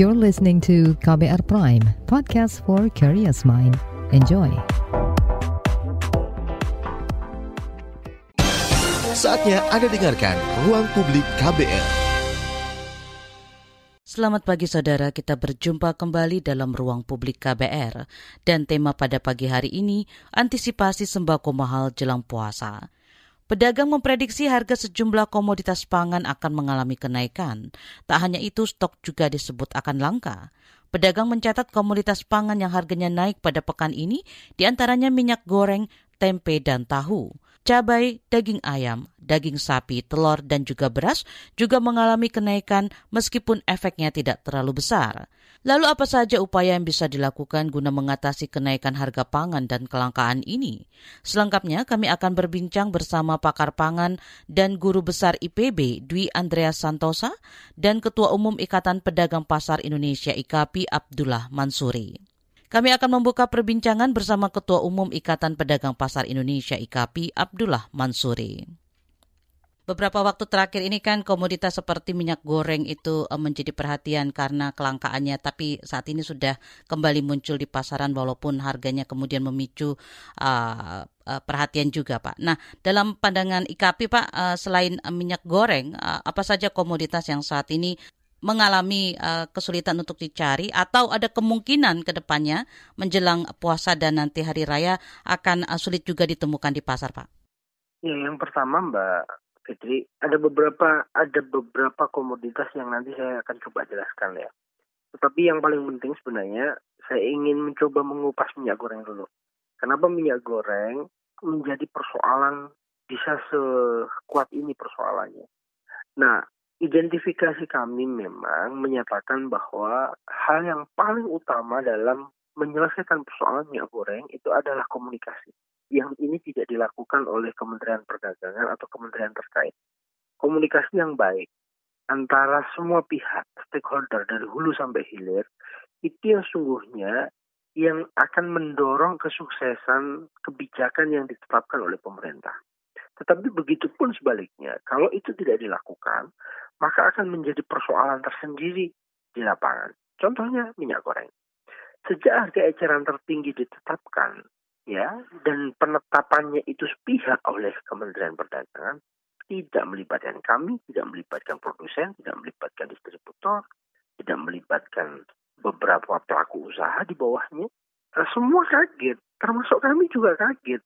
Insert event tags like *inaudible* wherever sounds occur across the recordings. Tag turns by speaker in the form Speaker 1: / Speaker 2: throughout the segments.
Speaker 1: You're listening to KBR Prime, podcast for curious mind. Enjoy.
Speaker 2: Saatnya Anda dengarkan Ruang Publik KBR.
Speaker 3: Selamat pagi saudara, kita berjumpa kembali dalam Ruang Publik KBR. Dan tema pada pagi hari ini, antisipasi sembako mahal jelang puasa. Pedagang memprediksi harga sejumlah komoditas pangan akan mengalami kenaikan. Tak hanya itu, stok juga disebut akan langka. Pedagang mencatat komoditas pangan yang harganya naik pada pekan ini, di antaranya minyak goreng, tempe, dan tahu. Cabai, daging ayam, daging sapi, telur, dan juga beras juga mengalami kenaikan meskipun efeknya tidak terlalu besar. Lalu apa saja upaya yang bisa dilakukan guna mengatasi kenaikan harga pangan dan kelangkaan ini? Selengkapnya kami akan berbincang bersama pakar pangan dan guru besar IPB Dwi Andreas Santosa dan Ketua Umum Ikatan Pedagang Pasar Indonesia IKAPI Abdullah Mansuri. Kami akan membuka perbincangan bersama Ketua Umum Ikatan Pedagang Pasar Indonesia IKAPI Abdullah Mansuri. Beberapa waktu terakhir ini kan komoditas seperti minyak goreng itu eh, menjadi perhatian karena kelangkaannya, tapi saat ini sudah kembali muncul di pasaran walaupun harganya kemudian memicu uh, perhatian juga, Pak. Nah, dalam pandangan IKP, Pak, uh, selain minyak goreng, uh, apa saja komoditas yang saat ini mengalami uh, kesulitan untuk dicari atau ada kemungkinan ke depannya menjelang puasa dan nanti hari raya akan uh, sulit juga ditemukan di pasar, Pak?
Speaker 4: Ya, yang pertama Mbak Fitri, ada beberapa ada beberapa komoditas yang nanti saya akan coba jelaskan ya. Tetapi yang paling penting sebenarnya saya ingin mencoba mengupas minyak goreng dulu. Kenapa minyak goreng menjadi persoalan bisa sekuat ini persoalannya? Nah, identifikasi kami memang menyatakan bahwa hal yang paling utama dalam menyelesaikan persoalan minyak goreng itu adalah komunikasi yang ini tidak dilakukan oleh Kementerian Perdagangan atau kementerian terkait. Komunikasi yang baik antara semua pihak stakeholder dari hulu sampai hilir itu yang sungguhnya yang akan mendorong kesuksesan kebijakan yang ditetapkan oleh pemerintah. Tetapi begitu pun sebaliknya, kalau itu tidak dilakukan, maka akan menjadi persoalan tersendiri di lapangan. Contohnya minyak goreng. Sejak harga eceran tertinggi ditetapkan, ya dan penetapannya itu sepihak oleh Kementerian Perdagangan tidak melibatkan kami, tidak melibatkan produsen, tidak melibatkan distributor, tidak melibatkan beberapa pelaku usaha di bawahnya. Eh, semua kaget, termasuk kami juga kaget.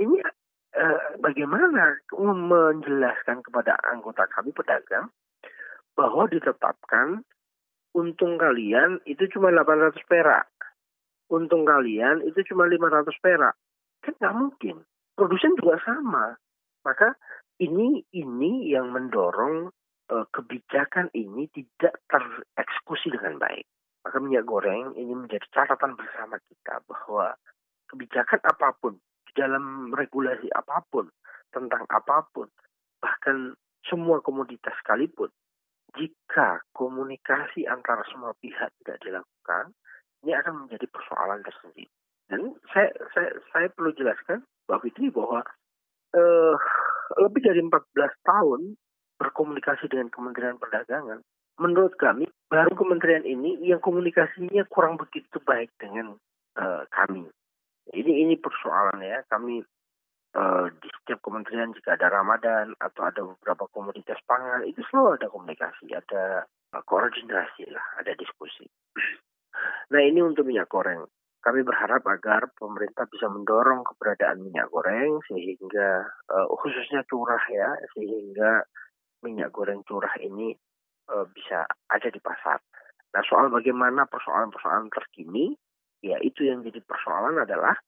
Speaker 4: Ini eh, bagaimana menjelaskan kepada anggota kami pedagang bahwa ditetapkan untung kalian itu cuma 800 perak untung kalian itu cuma 500 perak. Kan nggak mungkin. Produsen juga sama. Maka ini ini yang mendorong uh, kebijakan ini tidak tereksekusi dengan baik. Maka minyak goreng ini menjadi catatan bersama kita bahwa kebijakan apa pun di dalam regulasi apa pun tentang apa pun bahkan semua komoditas sekalipun jika komunikasi antara semua pihak tidak dilakukan ini akan menjadi persoalan tersendiri. Dan saya saya saya perlu jelaskan bahwa ini bahwa uh, lebih dari 14 tahun berkomunikasi dengan Kementerian Perdagangan, menurut kami baru kementerian ini yang komunikasinya kurang begitu baik dengan uh, kami. Ini ini persoalan ya kami uh, di setiap kementerian jika ada Ramadan atau ada beberapa komoditas pangan itu selalu ada komunikasi, ada uh, koordinasi lah, ada diskusi. Nah ini untuk minyak goreng. Kami berharap agar pemerintah bisa mendorong keberadaan minyak goreng sehingga uh, khususnya curah ya, sehingga minyak goreng curah ini uh, bisa ada di pasar. Nah soal bagaimana persoalan-persoalan terkini, ya itu yang jadi persoalan adalah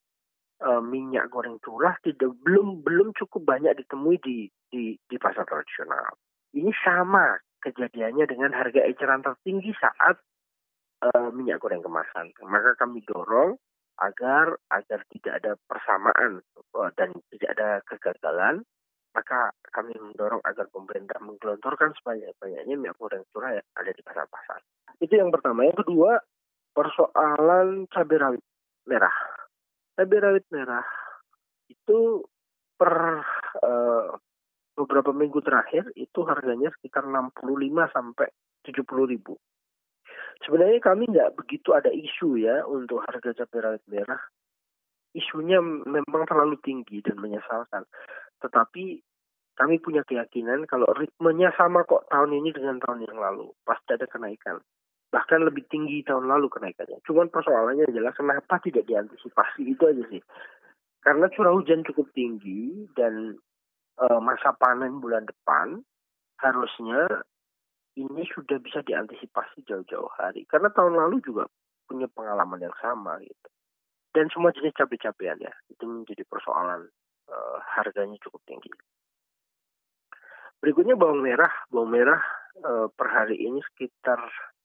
Speaker 4: uh, minyak goreng curah tidak belum belum cukup banyak ditemui di di, di pasar tradisional. Ini sama kejadiannya dengan harga eceran tertinggi saat uh, minyak goreng kemasan. Maka kami dorong agar agar tidak ada persamaan uh, dan tidak ada kegagalan, maka kami mendorong agar pemerintah menggelontorkan sebanyak-banyaknya minyak goreng curah yang ada di pasar-pasar. Itu yang pertama. Yang kedua, persoalan cabai rawit merah. Cabai rawit merah itu per uh, beberapa minggu terakhir itu harganya sekitar 65 sampai 70 ribu Sebenarnya kami nggak begitu ada isu ya untuk harga cabai rawit merah. Isunya memang terlalu tinggi dan menyesalkan. Tetapi kami punya keyakinan kalau ritmenya sama kok tahun ini dengan tahun yang lalu. Pasti ada kenaikan. Bahkan lebih tinggi tahun lalu kenaikannya. Cuman persoalannya adalah kenapa tidak diantisipasi itu aja sih. Karena curah hujan cukup tinggi dan e, masa panen bulan depan harusnya ini sudah bisa diantisipasi jauh-jauh hari. Karena tahun lalu juga punya pengalaman yang sama gitu. Dan semua jenis cabai-cabean ya, itu menjadi persoalan e, harganya cukup tinggi. Berikutnya bawang merah. Bawang merah e, per hari ini sekitar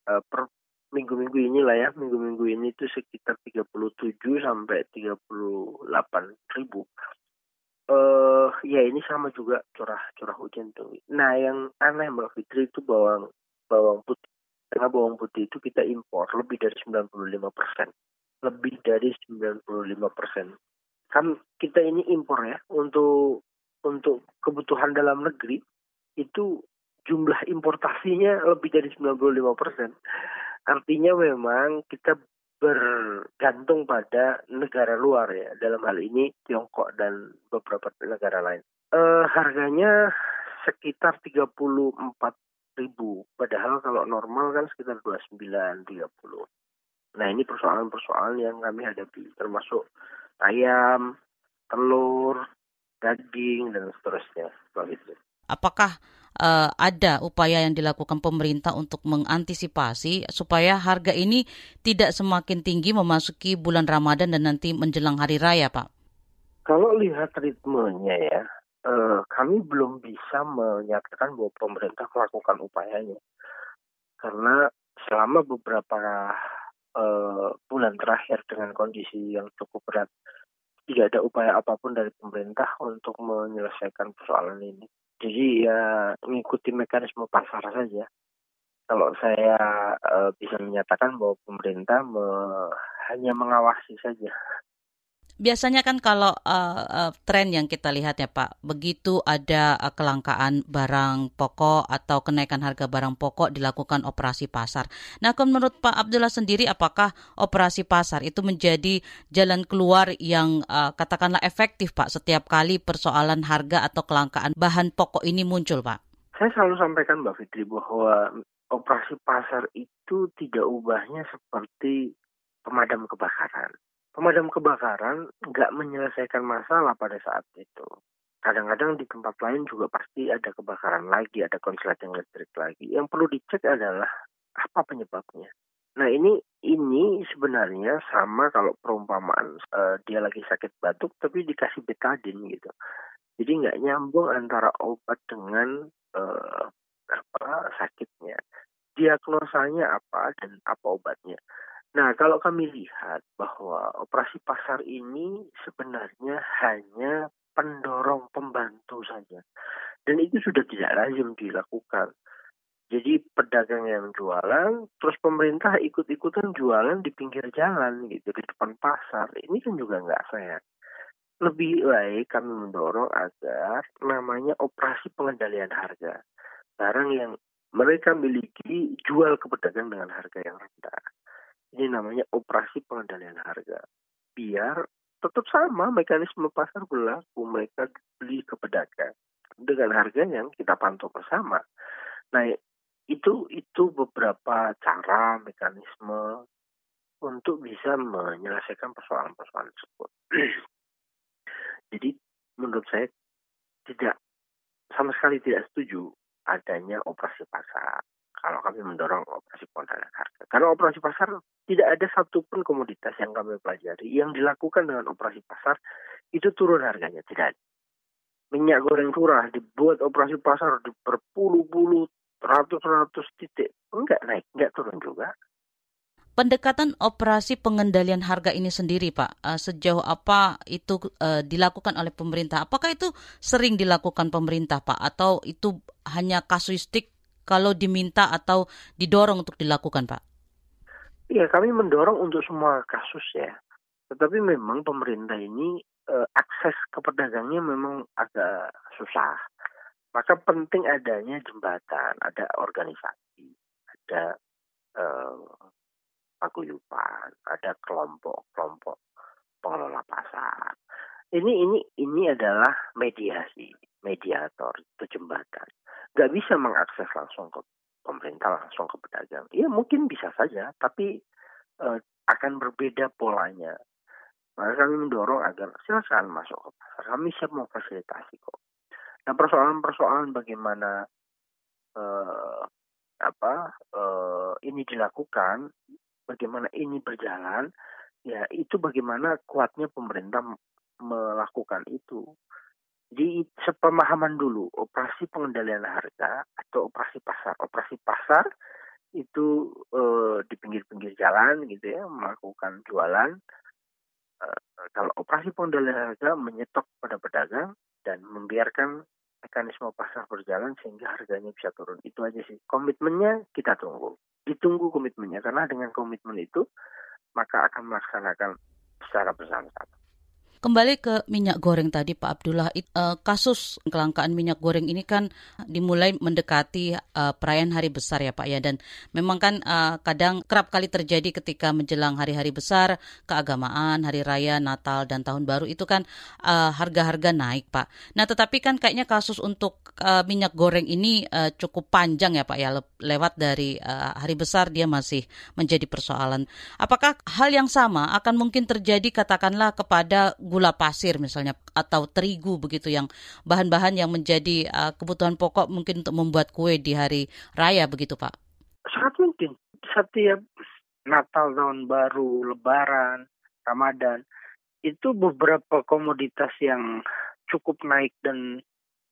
Speaker 4: e, per minggu-minggu ini lah ya, minggu-minggu ini itu sekitar 37 sampai 38 ribu uh, ya ini sama juga curah curah hujan tuh. Nah yang aneh Mbak Fitri itu bawang bawang putih. Karena bawang putih itu kita impor lebih dari 95 persen. Lebih dari 95 persen. Kan kita ini impor ya untuk untuk kebutuhan dalam negeri itu jumlah importasinya lebih dari 95 persen. Artinya memang kita bergantung pada negara luar ya dalam hal ini Tiongkok dan beberapa negara lain. Uh, harganya sekitar 34 ribu, padahal kalau normal kan sekitar 29 30. Nah ini persoalan-persoalan yang kami hadapi termasuk ayam, telur, daging dan seterusnya. Begitu.
Speaker 3: Apakah uh, ada upaya yang dilakukan pemerintah untuk mengantisipasi supaya harga ini tidak semakin tinggi memasuki bulan Ramadan dan nanti menjelang hari raya, Pak?
Speaker 4: Kalau lihat ritmenya ya, uh, kami belum bisa menyatakan bahwa pemerintah melakukan upayanya. Karena selama beberapa uh, bulan terakhir dengan kondisi yang cukup berat, tidak ada upaya apa pun dari pemerintah untuk menyelesaikan persoalan ini. Jadi ya mengikuti mekanisme pasar saja. Kalau saya uh, bisa menyatakan bahwa pemerintah me hanya mengawasi saja
Speaker 3: Biasanya kan kalau uh, uh, tren yang kita lihat ya Pak, begitu ada uh, kelangkaan barang pokok atau kenaikan harga barang pokok dilakukan operasi pasar. Nah, menurut Pak Abdullah sendiri, apakah operasi pasar itu menjadi jalan keluar yang uh, katakanlah efektif Pak setiap kali persoalan harga atau kelangkaan bahan pokok ini muncul Pak?
Speaker 4: Saya selalu sampaikan Mbak Fitri bahwa operasi pasar itu tidak ubahnya seperti pemadam kebakaran pemadam kebakaran nggak menyelesaikan masalah pada saat itu. Kadang-kadang di tempat lain juga pasti ada kebakaran lagi, ada konsleting listrik lagi. Yang perlu dicek adalah apa penyebabnya. Nah ini ini sebenarnya sama kalau perumpamaan uh, dia lagi sakit batuk tapi dikasih betadin gitu. Jadi nggak nyambung antara obat dengan uh, apa sakitnya. Diagnosanya apa dan apa obatnya. Nah, kalau kami lihat bahwa operasi pasar ini sebenarnya hanya pendorong pembantu saja. Dan itu sudah tidak lazim dilakukan. Jadi pedagang yang jualan, terus pemerintah ikut-ikutan jualan di pinggir jalan gitu, di depan pasar. Ini kan juga nggak fair. Lebih baik kami mendorong agar namanya operasi pengendalian harga. Barang yang mereka miliki jual ke pedagang dengan harga yang rendah. Ini namanya operasi pengendalian harga. Biar tetap sama mekanisme pasar berlaku. Mereka beli ke pedagang dengan harga yang kita pantau bersama. Nah, itu itu beberapa cara mekanisme untuk bisa menyelesaikan persoalan-persoalan tersebut. *clears throat* Jadi menurut saya tidak sama sekali tidak setuju adanya operasi pasar kalau kami mendorong operasi pengendalian harga. Karena operasi pasar tidak ada satupun komoditas yang kami pelajari yang dilakukan dengan operasi pasar itu turun harganya tidak ada. Minyak goreng curah dibuat operasi pasar di berpuluh-puluh ratus-ratus titik enggak naik, enggak turun juga.
Speaker 3: Pendekatan operasi pengendalian harga ini sendiri, Pak, uh, sejauh apa itu uh, dilakukan oleh pemerintah? Apakah itu sering dilakukan pemerintah, Pak, atau itu hanya kasuistik kalau diminta atau didorong untuk dilakukan, Pak?
Speaker 4: Iya, kami mendorong untuk semua kasus ya. Tetapi memang pemerintah ini eh, akses ke pedagangnya memang agak susah. Maka penting adanya jembatan, ada organisasi, ada eh, paguyuban, ada kelompok-kelompok pengelola pasar. Ini ini ini adalah mediasi, mediator, itu jembatan. Gak bisa mengakses langsung ke pemerintah, langsung ke pedagang. Iya mungkin bisa saja, tapi uh, akan berbeda polanya. Maka kami mendorong agar silakan masuk ke pasar. Kami siap memfasilitasi kok. Nah persoalan-persoalan bagaimana uh, apa uh, ini dilakukan, bagaimana ini berjalan, ya itu bagaimana kuatnya pemerintah melakukan itu. Jadi sepemahaman dulu operasi pengendalian harga atau operasi pasar. Operasi pasar itu uh, di pinggir-pinggir jalan gitu ya melakukan jualan. Uh, kalau operasi pengendalian harga menyetok pada pedagang dan membiarkan mekanisme pasar berjalan sehingga harganya bisa turun. Itu aja sih. Komitmennya kita tunggu. Ditunggu komitmennya. Karena dengan komitmen itu maka akan melaksanakan secara bersama-sama
Speaker 3: Kembali ke minyak goreng tadi Pak Abdullah, uh, kasus kelangkaan minyak goreng ini kan dimulai mendekati uh, perayaan hari besar ya Pak ya dan memang kan uh, kadang kerap kali terjadi ketika menjelang hari-hari besar, keagamaan, hari raya, Natal dan tahun baru itu kan harga-harga naik Pak. Nah tetapi kan kayaknya kasus untuk minyak goreng ini cukup panjang ya Pak ya le lewat dari hari besar dia masih menjadi persoalan. Apakah hal yang sama akan mungkin terjadi katakanlah kepada gula pasir misalnya atau terigu begitu yang bahan-bahan yang menjadi uh, kebutuhan pokok mungkin untuk membuat kue di hari raya begitu Pak?
Speaker 4: Sangat mungkin. Setiap Natal, Tahun Baru, Lebaran, Ramadan itu beberapa komoditas yang cukup naik dan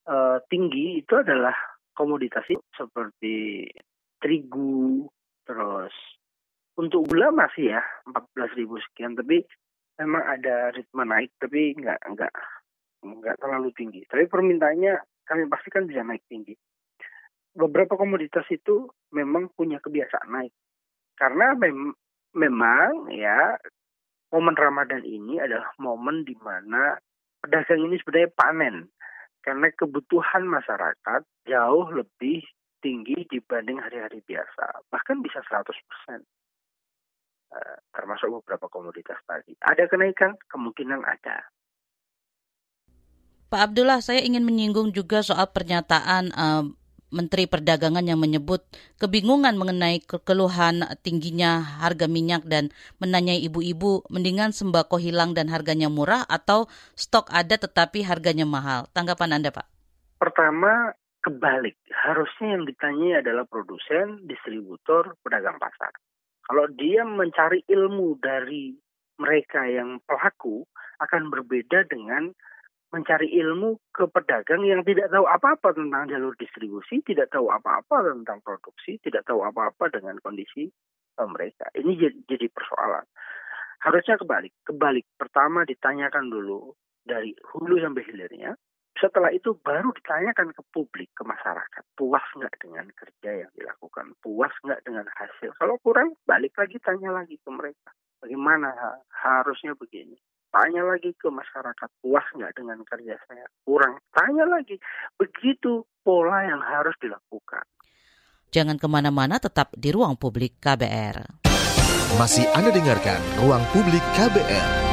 Speaker 4: uh, tinggi itu adalah komoditas seperti terigu, terus untuk gula masih ya 14 ribu sekian, tapi memang ada ritme naik tapi nggak nggak nggak terlalu tinggi. Tapi permintaannya kami pastikan bisa naik tinggi. Beberapa komoditas itu memang punya kebiasaan naik karena mem memang ya momen Ramadan ini adalah momen di mana pedagang ini sebenarnya panen karena kebutuhan masyarakat jauh lebih tinggi dibanding hari-hari biasa, bahkan bisa 100 persen. Eh, termasuk beberapa komoditas tadi. Ada kenaikan? Kemungkinan ada.
Speaker 3: Pak Abdullah, saya ingin menyinggung juga soal pernyataan uh, Menteri Perdagangan yang menyebut kebingungan mengenai keluhan tingginya harga minyak dan menanyai ibu-ibu mendingan sembako hilang dan harganya murah atau stok ada tetapi harganya mahal. Tanggapan Anda, Pak?
Speaker 4: Pertama, kebalik. Harusnya yang ditanyai adalah produsen, distributor, pedagang pasar. Kalau dia mencari ilmu dari mereka yang pelaku akan berbeda dengan mencari ilmu ke pedagang yang tidak tahu apa-apa tentang jalur distribusi, tidak tahu apa-apa tentang produksi, tidak tahu apa-apa dengan kondisi uh, mereka. Ini jadi persoalan. Harusnya kebalik. Kebalik. Pertama ditanyakan dulu dari hulu sampai hilirnya, setelah itu baru ditanyakan ke publik, ke masyarakat, puas nggak dengan kerja yang dilakukan, puas nggak dengan hasil. Kalau kurang, balik lagi tanya lagi ke mereka, bagaimana harusnya begini. Tanya lagi ke masyarakat, puas nggak dengan kerja saya, kurang. Tanya lagi, begitu pola yang harus dilakukan.
Speaker 3: Jangan ke mana-mana, tetap di ruang publik KBR.
Speaker 2: Masih Anda dengarkan Ruang Publik KBR.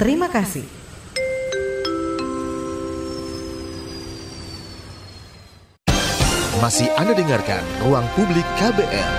Speaker 5: Terima kasih.
Speaker 2: Masih Anda dengarkan Ruang Publik KBR.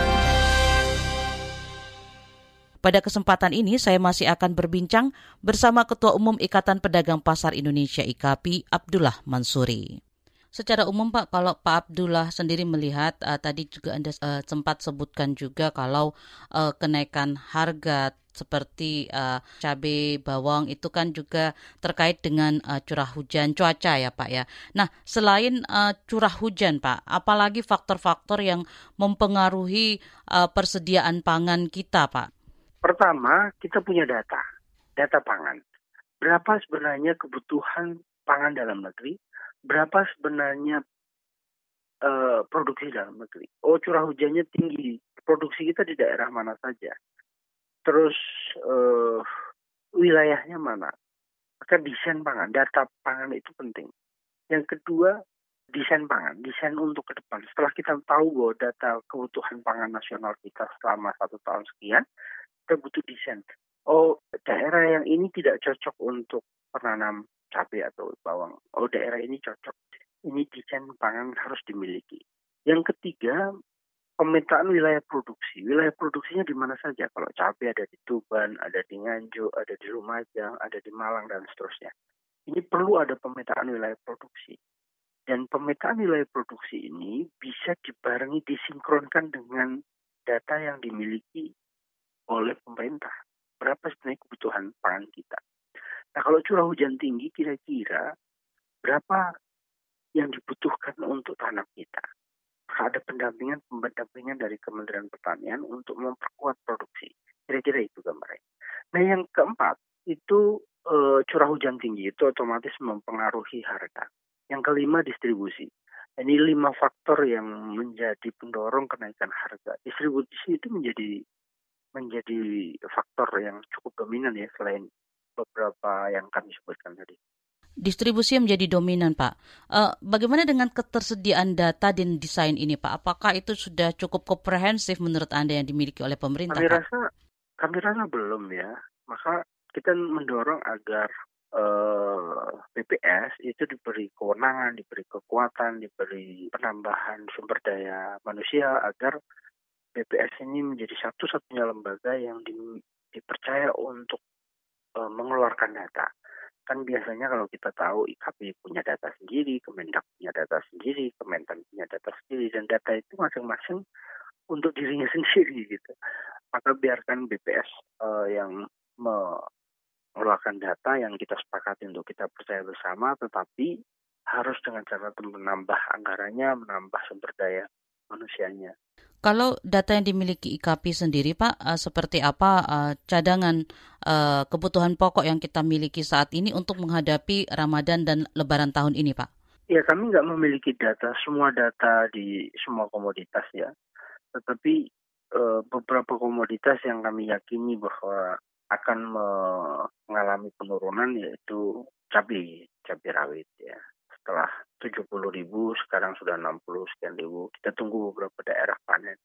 Speaker 3: Pada kesempatan ini saya masih akan berbincang bersama Ketua Umum Ikatan Pedagang Pasar Indonesia IKAPI Abdullah Mansuri. Secara umum Pak, kalau Pak Abdullah sendiri melihat uh, tadi juga Anda uh, sempat sebutkan juga kalau uh, kenaikan harga seperti uh, cabai bawang itu kan juga terkait dengan uh, curah hujan cuaca ya Pak ya. Nah, selain uh, curah hujan Pak, apalagi faktor-faktor yang mempengaruhi uh, persediaan pangan kita Pak?
Speaker 4: Pertama, kita punya data, data pangan. Berapa sebenarnya kebutuhan pangan dalam negeri? Berapa sebenarnya uh, produksi dalam negeri. Oh curah hujannya tinggi, produksi kita di daerah mana saja. Terus uh, wilayahnya mana. Maka desain pangan, data pangan itu penting. Yang kedua, desain pangan, desain untuk ke depan. Setelah kita tahu bahwa data kebutuhan pangan nasional kita selama satu tahun sekian, kita butuh desain. Oh, daerah yang ini tidak cocok untuk penanam cabai atau bawang. Oh daerah ini cocok. Ini desain pangan harus dimiliki. Yang ketiga, pemetaan wilayah produksi. Wilayah produksinya di mana saja. Kalau cabai ada di Tuban, ada di Nganjuk, ada di Lumajang, ada di Malang, dan seterusnya. Ini perlu ada pemetaan wilayah produksi. Dan pemetaan wilayah produksi ini bisa dibarengi, disinkronkan dengan data yang dimiliki oleh pemerintah. Berapa sebenarnya kebutuhan pangan kita. Nah kalau curah hujan tinggi kira-kira berapa yang dibutuhkan untuk tanam kita? Ada pendampingan pendampingan dari Kementerian Pertanian untuk memperkuat produksi. Kira-kira itu gambarnya. Nah yang keempat itu e, curah hujan tinggi itu otomatis mempengaruhi harga. Yang kelima distribusi. Ini lima faktor yang menjadi pendorong kenaikan harga. Distribusi itu menjadi menjadi faktor yang cukup dominan ya selain beberapa yang kami sebutkan tadi.
Speaker 3: Distribusi yang menjadi dominan, Pak. Uh, bagaimana dengan ketersediaan data dan desain ini, Pak? Apakah itu sudah cukup komprehensif menurut Anda yang dimiliki oleh pemerintah?
Speaker 4: Kami Pak? rasa, kami rasa belum ya. Maka kita mendorong agar uh, eh, BPS itu diberi kewenangan, diberi kekuatan, diberi penambahan sumber daya manusia agar BPS ini menjadi satu-satunya lembaga yang di, dipercaya untuk uh, mengeluarkan data. Kan biasanya kalau kita tahu IKP punya data sendiri, Kemendak punya data sendiri, Kementan punya data sendiri, dan data itu masing-masing untuk dirinya *laughs* sendiri gitu. Maka biarkan BPS uh, eh, yang mengeluarkan data yang kita sepakati untuk kita percaya bersama, tetapi harus dengan cara menambah anggarannya, menambah sumber daya manusianya.
Speaker 3: Kalau data yang dimiliki IKP sendiri, Pak, uh, seperti apa uh, cadangan uh, kebutuhan pokok yang kita miliki saat ini untuk menghadapi Ramadan dan Lebaran tahun ini, Pak?
Speaker 4: Ya, kami nggak memiliki data. Semua data di semua komoditas ya, tetapi uh, beberapa komoditas yang kami yakini bahwa akan mengalami penurunan yaitu cabai, cabai rawit ya setelah 70 ribu sekarang sudah 60 sekian ribu. Kita tunggu beberapa daerah panen.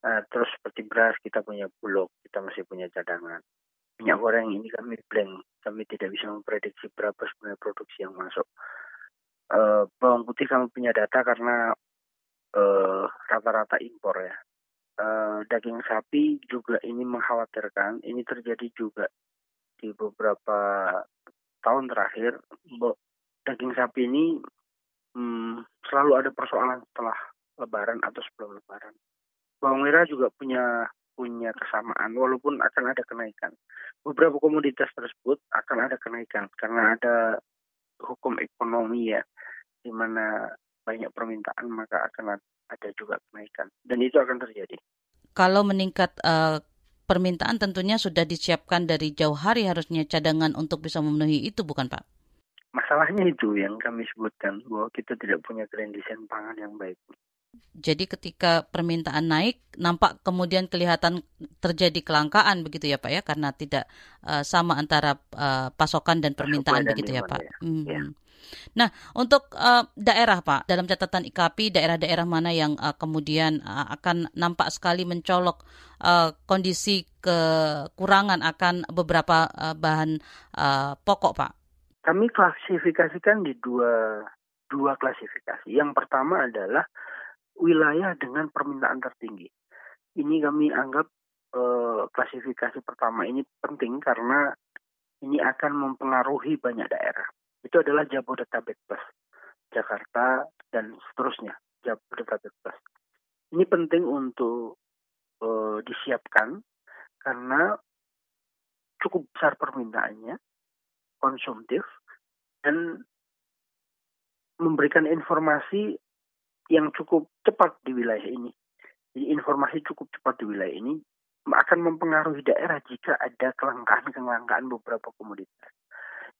Speaker 4: Uh, terus seperti beras kita punya bulog kita masih punya cadangan. Minyak goreng ini kami blank kami tidak bisa memprediksi berapa sebenarnya produksi yang masuk. Uh, bawang putih kami punya data karena rata rata-rata impor ya. Uh, daging sapi juga ini mengkhawatirkan. Ini terjadi juga di beberapa tahun terakhir daging sapi ini hmm, selalu ada persoalan setelah Lebaran atau sebelum Lebaran. Bawang merah juga punya punya kesamaan walaupun akan ada kenaikan. Beberapa komoditas tersebut akan ada kenaikan karena ada hukum ekonomi ya di mana banyak permintaan maka akan ada juga kenaikan dan itu akan terjadi.
Speaker 3: Kalau meningkat uh, permintaan tentunya sudah disiapkan dari jauh hari harusnya cadangan untuk bisa memenuhi itu bukan Pak?
Speaker 4: Masalahnya itu yang kami sebutkan bahwa kita tidak punya grand design pangan yang baik.
Speaker 3: Jadi ketika permintaan naik, nampak kemudian kelihatan terjadi kelangkaan begitu ya Pak ya, karena tidak uh, sama antara uh, pasokan dan permintaan pasokan begitu ya Pak. Ya. Hmm. ya. Nah, untuk uh, daerah Pak, dalam catatan IKP, daerah-daerah mana yang uh, kemudian uh, akan nampak sekali mencolok uh, kondisi kekurangan akan beberapa uh, bahan uh, pokok Pak?
Speaker 4: Kami klasifikasikan di dua dua klasifikasi. Yang pertama adalah wilayah dengan permintaan tertinggi. Ini kami anggap eh, klasifikasi pertama ini penting karena ini akan mempengaruhi banyak daerah. Itu adalah Jabodetabek Plus. Jakarta, dan seterusnya, Jabodetabek Plus. Ini penting untuk uh, disiapkan karena cukup besar permintaannya, konsumtif, dan memberikan informasi yang cukup cepat di wilayah ini. Jadi informasi cukup cepat di wilayah ini akan mempengaruhi daerah jika ada kelangkaan-kelangkaan beberapa komoditas.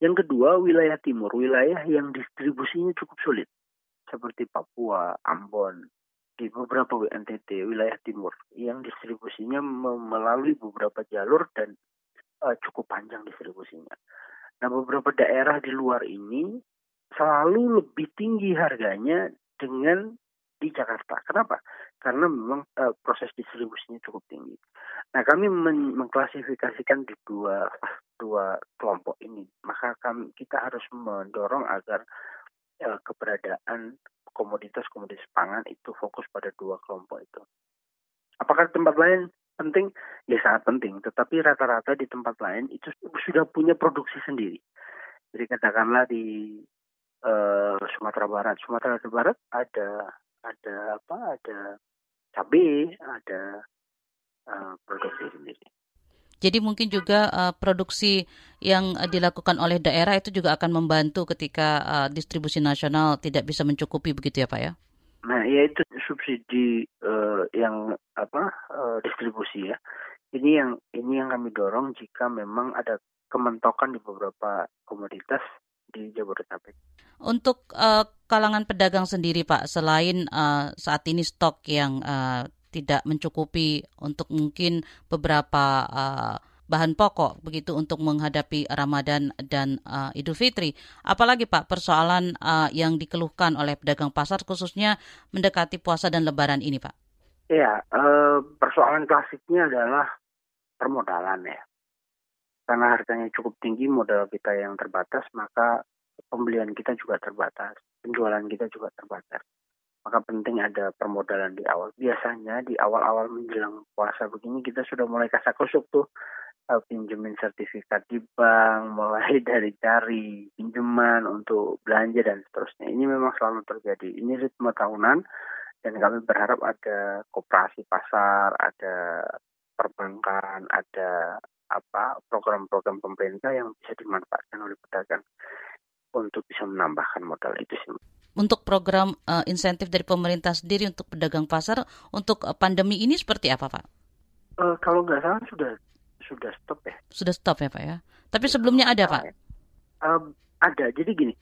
Speaker 4: Yang kedua, wilayah timur, wilayah yang distribusinya cukup sulit, seperti Papua, Ambon, di beberapa WNTT, wilayah timur, yang distribusinya melalui beberapa jalur dan uh, cukup panjang distribusinya. Nah, beberapa daerah di luar ini selalu lebih tinggi harganya dengan di Jakarta. Kenapa? Karena memang uh, proses distribusinya cukup tinggi. Nah, kami men mengklasifikasikan di dua dua kelompok ini. Maka kami kita harus mendorong agar uh, keberadaan komoditas-komoditas pangan itu fokus pada dua kelompok itu. Apakah tempat lain penting? Ya sangat penting. Tetapi rata-rata di tempat lain itu sudah punya produksi sendiri. Jadi katakanlah di uh, Sumatera Barat. Sumatera Barat ada ada apa ada cabai ada uh, produksi sendiri
Speaker 3: jadi mungkin juga uh, produksi yang dilakukan oleh daerah itu juga akan membantu ketika uh, distribusi nasional tidak bisa mencukupi begitu ya Pak ya?
Speaker 4: Nah, ya itu subsidi uh, yang apa uh, distribusi ya. Ini yang ini yang kami dorong jika memang ada kementokan di beberapa komoditas di Jabodetabek.
Speaker 3: Untuk uh, kalangan pedagang sendiri, Pak, selain uh, saat ini stok yang uh, tidak mencukupi untuk mungkin beberapa uh, bahan pokok begitu untuk menghadapi Ramadan dan uh, Idul Fitri. Apalagi Pak persoalan uh, yang dikeluhkan oleh pedagang pasar khususnya mendekati puasa dan Lebaran ini, Pak.
Speaker 4: Iya, uh, persoalan klasiknya adalah permodalan ya karena harganya cukup tinggi modal kita yang terbatas maka pembelian kita juga terbatas penjualan kita juga terbatas maka penting ada permodalan di awal biasanya di awal-awal menjelang puasa begini kita sudah mulai kasak kusuk tuh uh, pinjemin sertifikat di bank *laughs* mulai dari cari pinjaman untuk belanja dan seterusnya ini memang selalu terjadi ini ritme tahunan dan kami berharap ada koperasi pasar ada perbankan ada apa program-program pemerintah yang bisa dimanfaatkan oleh pedagang untuk bisa menambahkan modal itu sih.
Speaker 3: Untuk program uh, insentif dari pemerintah sendiri untuk pedagang pasar untuk uh, pandemi ini seperti apa, Pak?
Speaker 4: Uh, kalau nggak salah sudah sudah stop ya.
Speaker 3: Sudah stop ya, Pak ya. Tapi sebelumnya ada, Pak?
Speaker 4: Uh, ada. Jadi gini,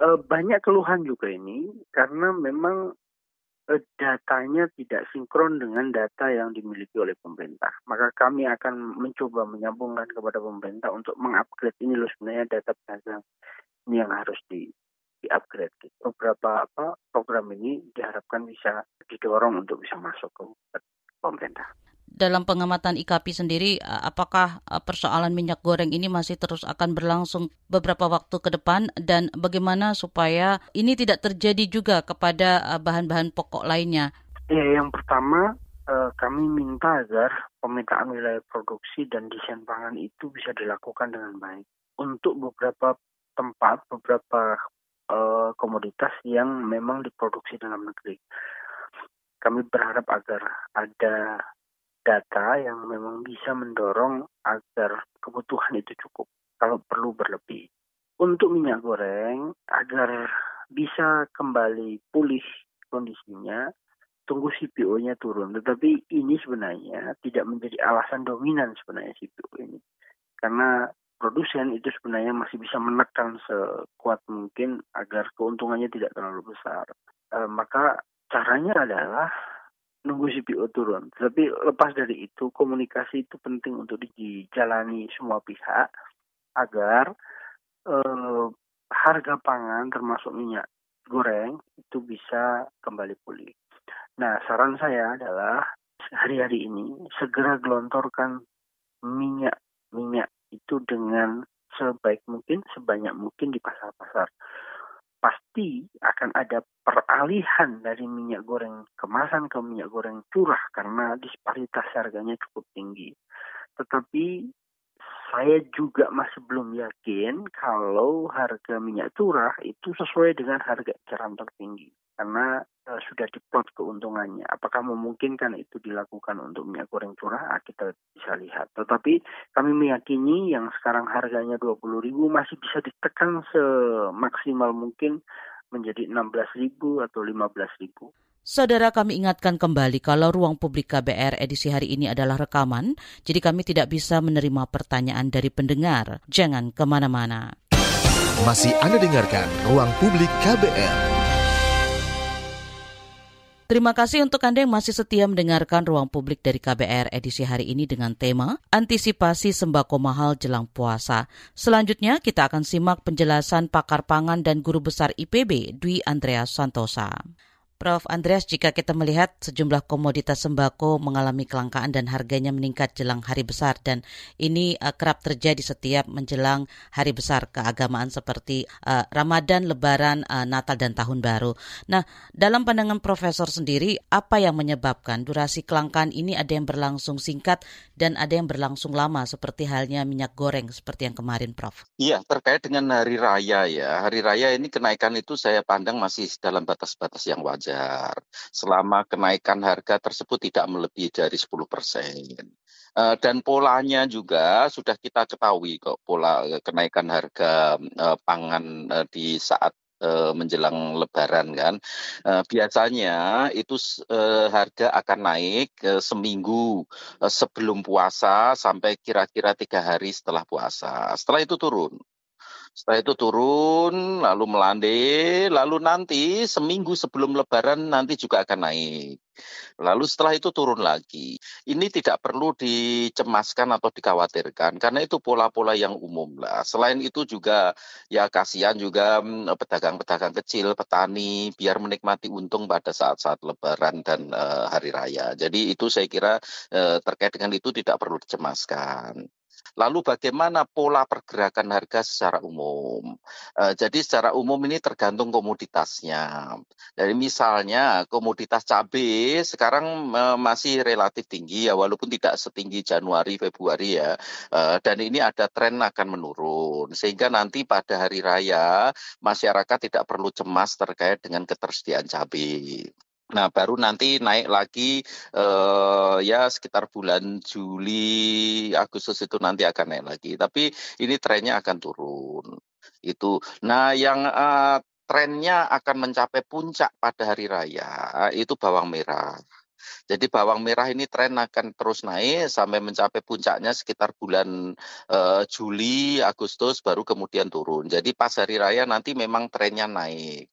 Speaker 4: uh, banyak keluhan juga ini karena memang Eh, datanya tidak sinkron dengan data yang dimiliki oleh pemerintah. Maka kami akan mencoba menyambungkan kepada pemerintah untuk mengupgrade ini loh sebenarnya data pedagang ini yang harus di di-upgrade. Gitu. Beberapa apa program ini diharapkan bisa didorong untuk bisa masuk ke pemerintah
Speaker 3: dalam pengamatan IKP sendiri, apakah persoalan minyak goreng ini masih terus akan berlangsung beberapa waktu ke depan dan bagaimana supaya ini tidak terjadi juga kepada bahan-bahan pokok lainnya?
Speaker 4: Ya, yang pertama kami minta agar pemetaan wilayah produksi dan desain pangan itu bisa dilakukan dengan baik untuk beberapa tempat, beberapa komoditas yang memang diproduksi dalam negeri. Kami berharap agar ada data yang memang bisa mendorong agar kebutuhan itu cukup kalau perlu berlebih. Untuk minyak goreng agar bisa kembali pulih kondisinya, tunggu CPO-nya turun. Tetapi ini sebenarnya tidak menjadi alasan dominan sebenarnya CPO ini. Karena produsen itu sebenarnya masih bisa menekan sekuat mungkin agar keuntungannya tidak terlalu besar. E, maka caranya adalah nunggu CPO turun. Tapi lepas dari itu, komunikasi itu penting untuk dijalani semua pihak agar eh, harga pangan termasuk minyak goreng itu bisa kembali pulih. Nah, saran saya adalah hari-hari ini segera gelontorkan minyak minyak itu dengan sebaik mungkin, sebanyak mungkin di pasar-pasar pasti akan ada peralihan dari minyak goreng kemasan ke minyak goreng curah karena disparitas harganya cukup tinggi. Tetapi saya juga masih belum yakin kalau harga minyak curah itu sesuai dengan harga eceran tertinggi karena uh, sudah diplot keuntungannya. Apakah memungkinkan itu dilakukan untuk minyak goreng curah? Ah, kita bisa lihat. Tetapi kami meyakini yang sekarang harganya 20.000 masih bisa ditekan semaksimal mungkin menjadi 16.000 atau 15.000.
Speaker 3: Saudara kami ingatkan kembali kalau ruang publik KBR edisi hari ini adalah rekaman, jadi kami tidak bisa menerima pertanyaan dari pendengar. Jangan ke mana-mana.
Speaker 2: Masih Anda dengarkan Ruang Publik KBR.
Speaker 3: Terima kasih untuk Anda yang masih setia mendengarkan Ruang Publik dari KBR edisi hari ini dengan tema Antisipasi Sembako Mahal Jelang Puasa. Selanjutnya kita akan simak penjelasan pakar pangan dan guru besar IPB Dwi Andreas Santosa. Prof. Andreas, jika kita melihat sejumlah komoditas sembako mengalami kelangkaan dan harganya meningkat jelang hari besar dan ini uh, kerap terjadi setiap menjelang hari besar keagamaan seperti uh, Ramadan, Lebaran, uh, Natal dan Tahun Baru. Nah, dalam pandangan Profesor sendiri, apa yang menyebabkan durasi kelangkaan ini ada yang berlangsung singkat dan ada yang berlangsung lama seperti halnya minyak goreng seperti yang kemarin, Prof?
Speaker 6: Iya, terkait dengan hari raya ya. Hari raya ini kenaikan itu saya pandang masih dalam batas-batas yang wajar selama kenaikan harga tersebut tidak melebihi dari 10 persen. Uh, dan polanya juga sudah kita ketahui kok pola eh, kenaikan harga uh, pangan di saat menjelang Lebaran kan. Biasanya itu harga akan naik seminggu sebelum puasa sampai kira-kira tiga hari setelah puasa. Setelah itu turun setelah itu turun, lalu melandai, lalu nanti seminggu sebelum Lebaran nanti juga akan naik. Lalu setelah itu turun lagi. Ini tidak perlu dicemaskan atau dikhawatirkan karena itu pola-pola yang umum lah. Selain itu juga ya kasihan juga mm, pedagang-pedagang kecil, petani biar menikmati untung pada saat-saat Lebaran dan uh, hari raya. Jadi itu saya kira uh, terkait dengan itu tidak perlu dicemaskan. Lalu bagaimana pola pergerakan harga secara umum? Uh, jadi secara umum ini tergantung komoditasnya. Jadi misalnya komoditas cabai sekarang uh, masih relatif tinggi ya walaupun tidak setinggi Januari Februari ya. Uh, dan ini ada tren akan menurun sehingga nanti pada hari raya masyarakat tidak perlu cemas terkait dengan ketersediaan cabai. Nah, baru nanti naik lagi uh, ya sekitar bulan Juli, Agustus itu nanti akan naik lagi. Tapi ini trennya akan turun. Itu. Nah, yang uh, trennya akan mencapai puncak pada hari raya itu bawang merah. Jadi bawang merah ini tren akan terus naik sampai mencapai puncaknya sekitar bulan uh, Juli, Agustus baru kemudian turun. Jadi pas hari raya nanti memang trennya naik.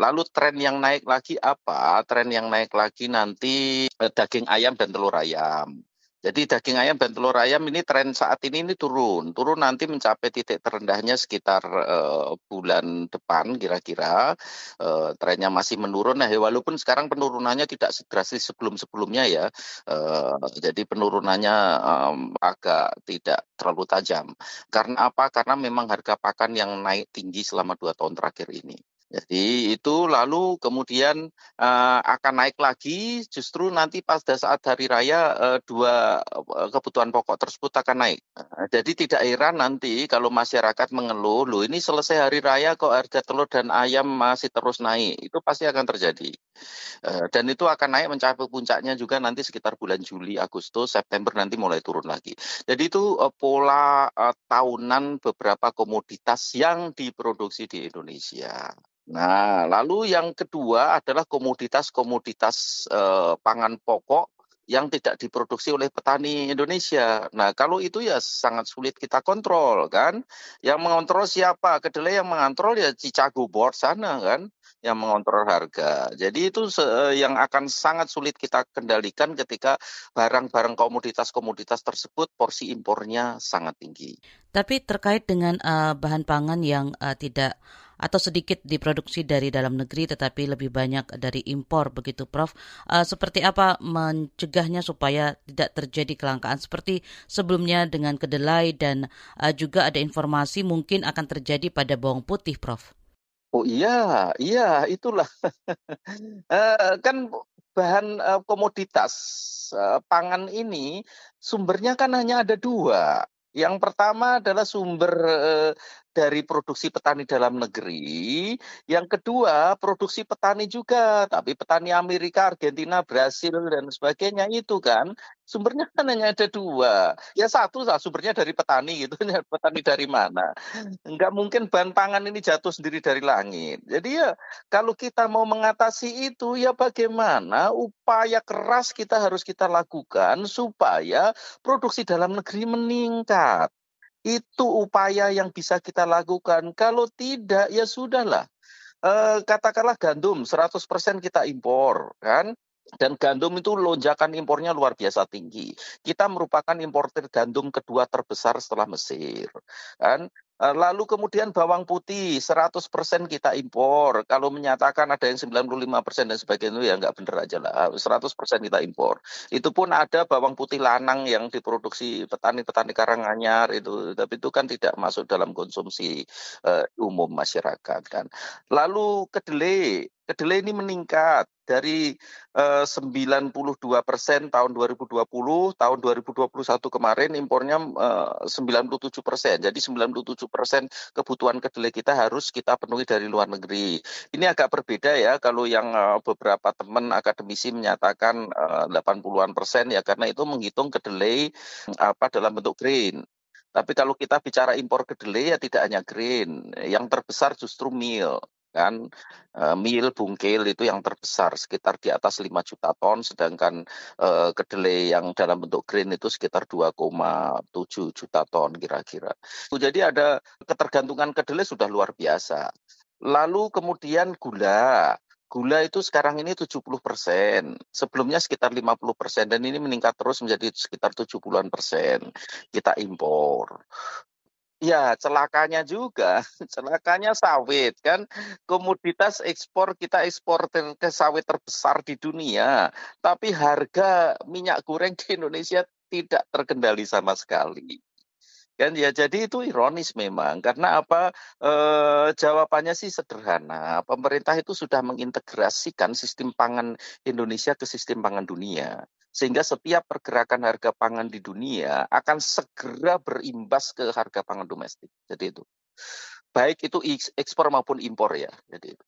Speaker 6: Lalu tren yang naik lagi apa? Tren yang naik lagi nanti eh, daging ayam dan telur ayam. Jadi daging ayam dan telur ayam ini tren saat ini ini turun, turun nanti mencapai titik terendahnya sekitar uh, bulan depan kira-kira uh, trennya masih menurun. Nah, walaupun sekarang penurunannya tidak sedrastis sebelum-sebelumnya ya, uh, jadi penurunannya um, agak tidak terlalu tajam. Karena apa? Karena memang harga pakan yang naik tinggi selama dua tahun terakhir ini. Jadi itu lalu kemudian uh, akan naik lagi justru nanti pada saat hari raya uh, dua uh, kebutuhan pokok tersebut akan naik. Uh, jadi tidak heran nanti kalau masyarakat mengeluh, loh ini selesai hari raya kok harga telur dan ayam masih terus naik. Itu pasti akan terjadi. Uh, dan itu akan naik mencapai puncaknya juga nanti sekitar bulan Juli, Agustus, September nanti mulai turun lagi. Jadi itu uh, pola uh, tahunan beberapa komoditas yang diproduksi di Indonesia. Nah, lalu yang kedua adalah komoditas-komoditas eh, pangan pokok yang tidak diproduksi oleh petani Indonesia. Nah, kalau itu ya sangat sulit kita kontrol kan. Yang mengontrol siapa? Kedelai yang mengontrol ya Cicago Board sana kan yang mengontrol harga. Jadi itu yang akan sangat sulit kita kendalikan ketika barang-barang komoditas-komoditas tersebut porsi impornya sangat tinggi.
Speaker 3: Tapi terkait dengan uh, bahan pangan yang uh, tidak atau sedikit diproduksi dari dalam negeri tetapi lebih banyak dari impor begitu Prof. Uh, seperti apa mencegahnya supaya tidak terjadi kelangkaan seperti sebelumnya dengan kedelai dan uh, juga ada informasi mungkin akan terjadi pada bawang putih Prof.
Speaker 6: Oh iya, iya itulah. uh, *laughs* kan bahan komoditas pangan ini sumbernya kan hanya ada dua Yang pertama adalah sumber eh, dari produksi petani dalam negeri, yang kedua produksi petani juga, tapi petani Amerika, Argentina, Brasil dan sebagainya itu kan sumbernya kan hanya ada dua. Ya satu lah sumbernya dari petani gitu, *laughs* petani dari mana? Enggak mungkin bahan pangan ini jatuh sendiri dari langit. Jadi ya kalau kita mau mengatasi itu ya bagaimana upaya keras kita harus kita lakukan supaya produksi dalam negeri meningkat. Itu upaya yang bisa kita lakukan. Kalau tidak, ya sudahlah. E, katakanlah gandum 100% kita impor, kan? Dan gandum itu lonjakan impornya luar biasa tinggi. Kita merupakan importer gandum kedua terbesar setelah Mesir. Kan? Eh, lalu kemudian bawang putih 100% kita impor. Kalau menyatakan ada yang 95% dan sebagainya ya nggak benar aja lah. 100% kita impor. Itu pun ada bawang putih lanang yang diproduksi petani-petani Karanganyar itu, tapi itu kan tidak masuk dalam konsumsi uh, umum masyarakat kan. Lalu kedelai kedelai ini meningkat dari eh, 92 persen tahun 2020, tahun 2021 kemarin impornya eh, 97 persen. Jadi 97 persen kebutuhan kedelai kita harus kita penuhi dari luar negeri. Ini agak berbeda ya kalau yang eh, beberapa teman akademisi menyatakan eh, 80-an persen ya karena itu menghitung kedelai apa dalam bentuk grain. Tapi kalau kita bicara impor kedelai ya tidak hanya grain, yang terbesar justru meal kan uh, mil bungkil itu yang terbesar sekitar di atas 5 juta ton sedangkan uh, kedelai yang dalam bentuk green itu sekitar 2,7 juta ton kira-kira. Jadi ada ketergantungan kedelai sudah luar biasa. Lalu kemudian gula. Gula itu sekarang ini 70 persen, sebelumnya sekitar 50 persen, dan ini meningkat terus menjadi sekitar 70-an persen. Kita impor. Ya, celakanya juga, *laughs* celakanya sawit kan. Komoditas ekspor kita ekspor ke sawit terbesar di dunia, tapi harga minyak goreng di Indonesia tidak terkendali sama sekali. Kan ya jadi itu ironis memang karena apa e, jawabannya sih sederhana. Pemerintah itu sudah mengintegrasikan sistem pangan Indonesia ke sistem pangan dunia sehingga setiap pergerakan harga pangan di dunia akan segera berimbas ke harga pangan domestik. Jadi itu baik itu ekspor maupun impor ya. Jadi itu.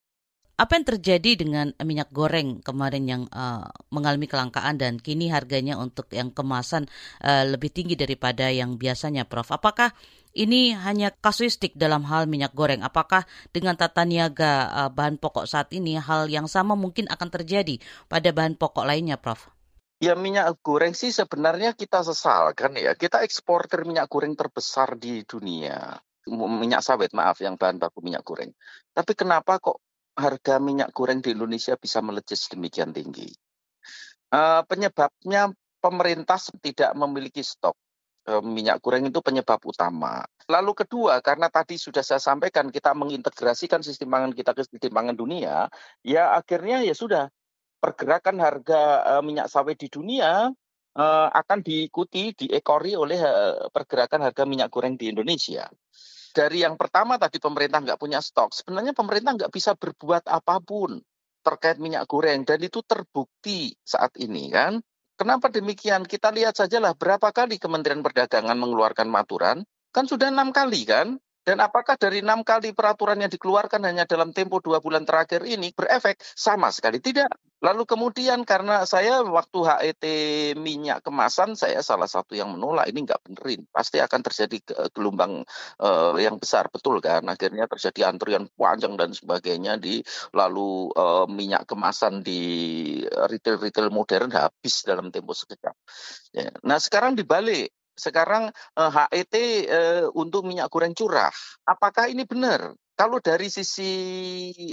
Speaker 3: Apa yang terjadi dengan minyak goreng kemarin yang uh, mengalami kelangkaan dan kini harganya untuk yang kemasan uh, lebih tinggi daripada yang biasanya, Prof? Apakah ini hanya kasuistik dalam hal minyak goreng? Apakah dengan tata niaga uh, bahan pokok saat ini hal yang sama mungkin akan terjadi pada bahan pokok lainnya, Prof?
Speaker 6: Ya minyak goreng sih sebenarnya kita sesalkan ya. Kita eksporter minyak goreng terbesar di dunia. Minyak sawit, maaf, yang bahan baku minyak goreng. Tapi kenapa kok harga minyak goreng di Indonesia bisa melejit sedemikian tinggi? Uh, penyebabnya pemerintah tidak memiliki stok uh, minyak goreng itu penyebab utama. Lalu kedua, karena tadi sudah saya sampaikan kita mengintegrasikan sistem pangan kita ke sistem pangan dunia, ya akhirnya ya sudah pergerakan harga uh, minyak sawit di dunia uh, akan diikuti, diekori oleh uh, pergerakan harga minyak goreng di Indonesia. Dari yang pertama tadi pemerintah nggak punya stok, sebenarnya pemerintah nggak bisa berbuat apa pun terkait minyak goreng dan itu terbukti saat ini kan. Kenapa demikian? Kita lihat sajalah berapa kali Kementerian Perdagangan mengeluarkan aturan, kan sudah enam kali kan? Dan apakah dari enam kali peraturan yang dikeluarkan hanya dalam tempo dua bulan terakhir ini berefek? Sama sekali tidak. Lalu kemudian karena saya waktu HET minyak kemasan, saya salah satu yang menolak ini nggak benerin. Pasti akan terjadi gelombang uh, yang besar, betul kan? Akhirnya terjadi antrian panjang dan sebagainya di lalu uh, minyak kemasan di retail-retail modern habis dalam tempo sekejap. Ya. Nah sekarang dibalik sekarang uh, HET uh, untuk minyak goreng curah. Apakah ini benar? Kalau dari sisi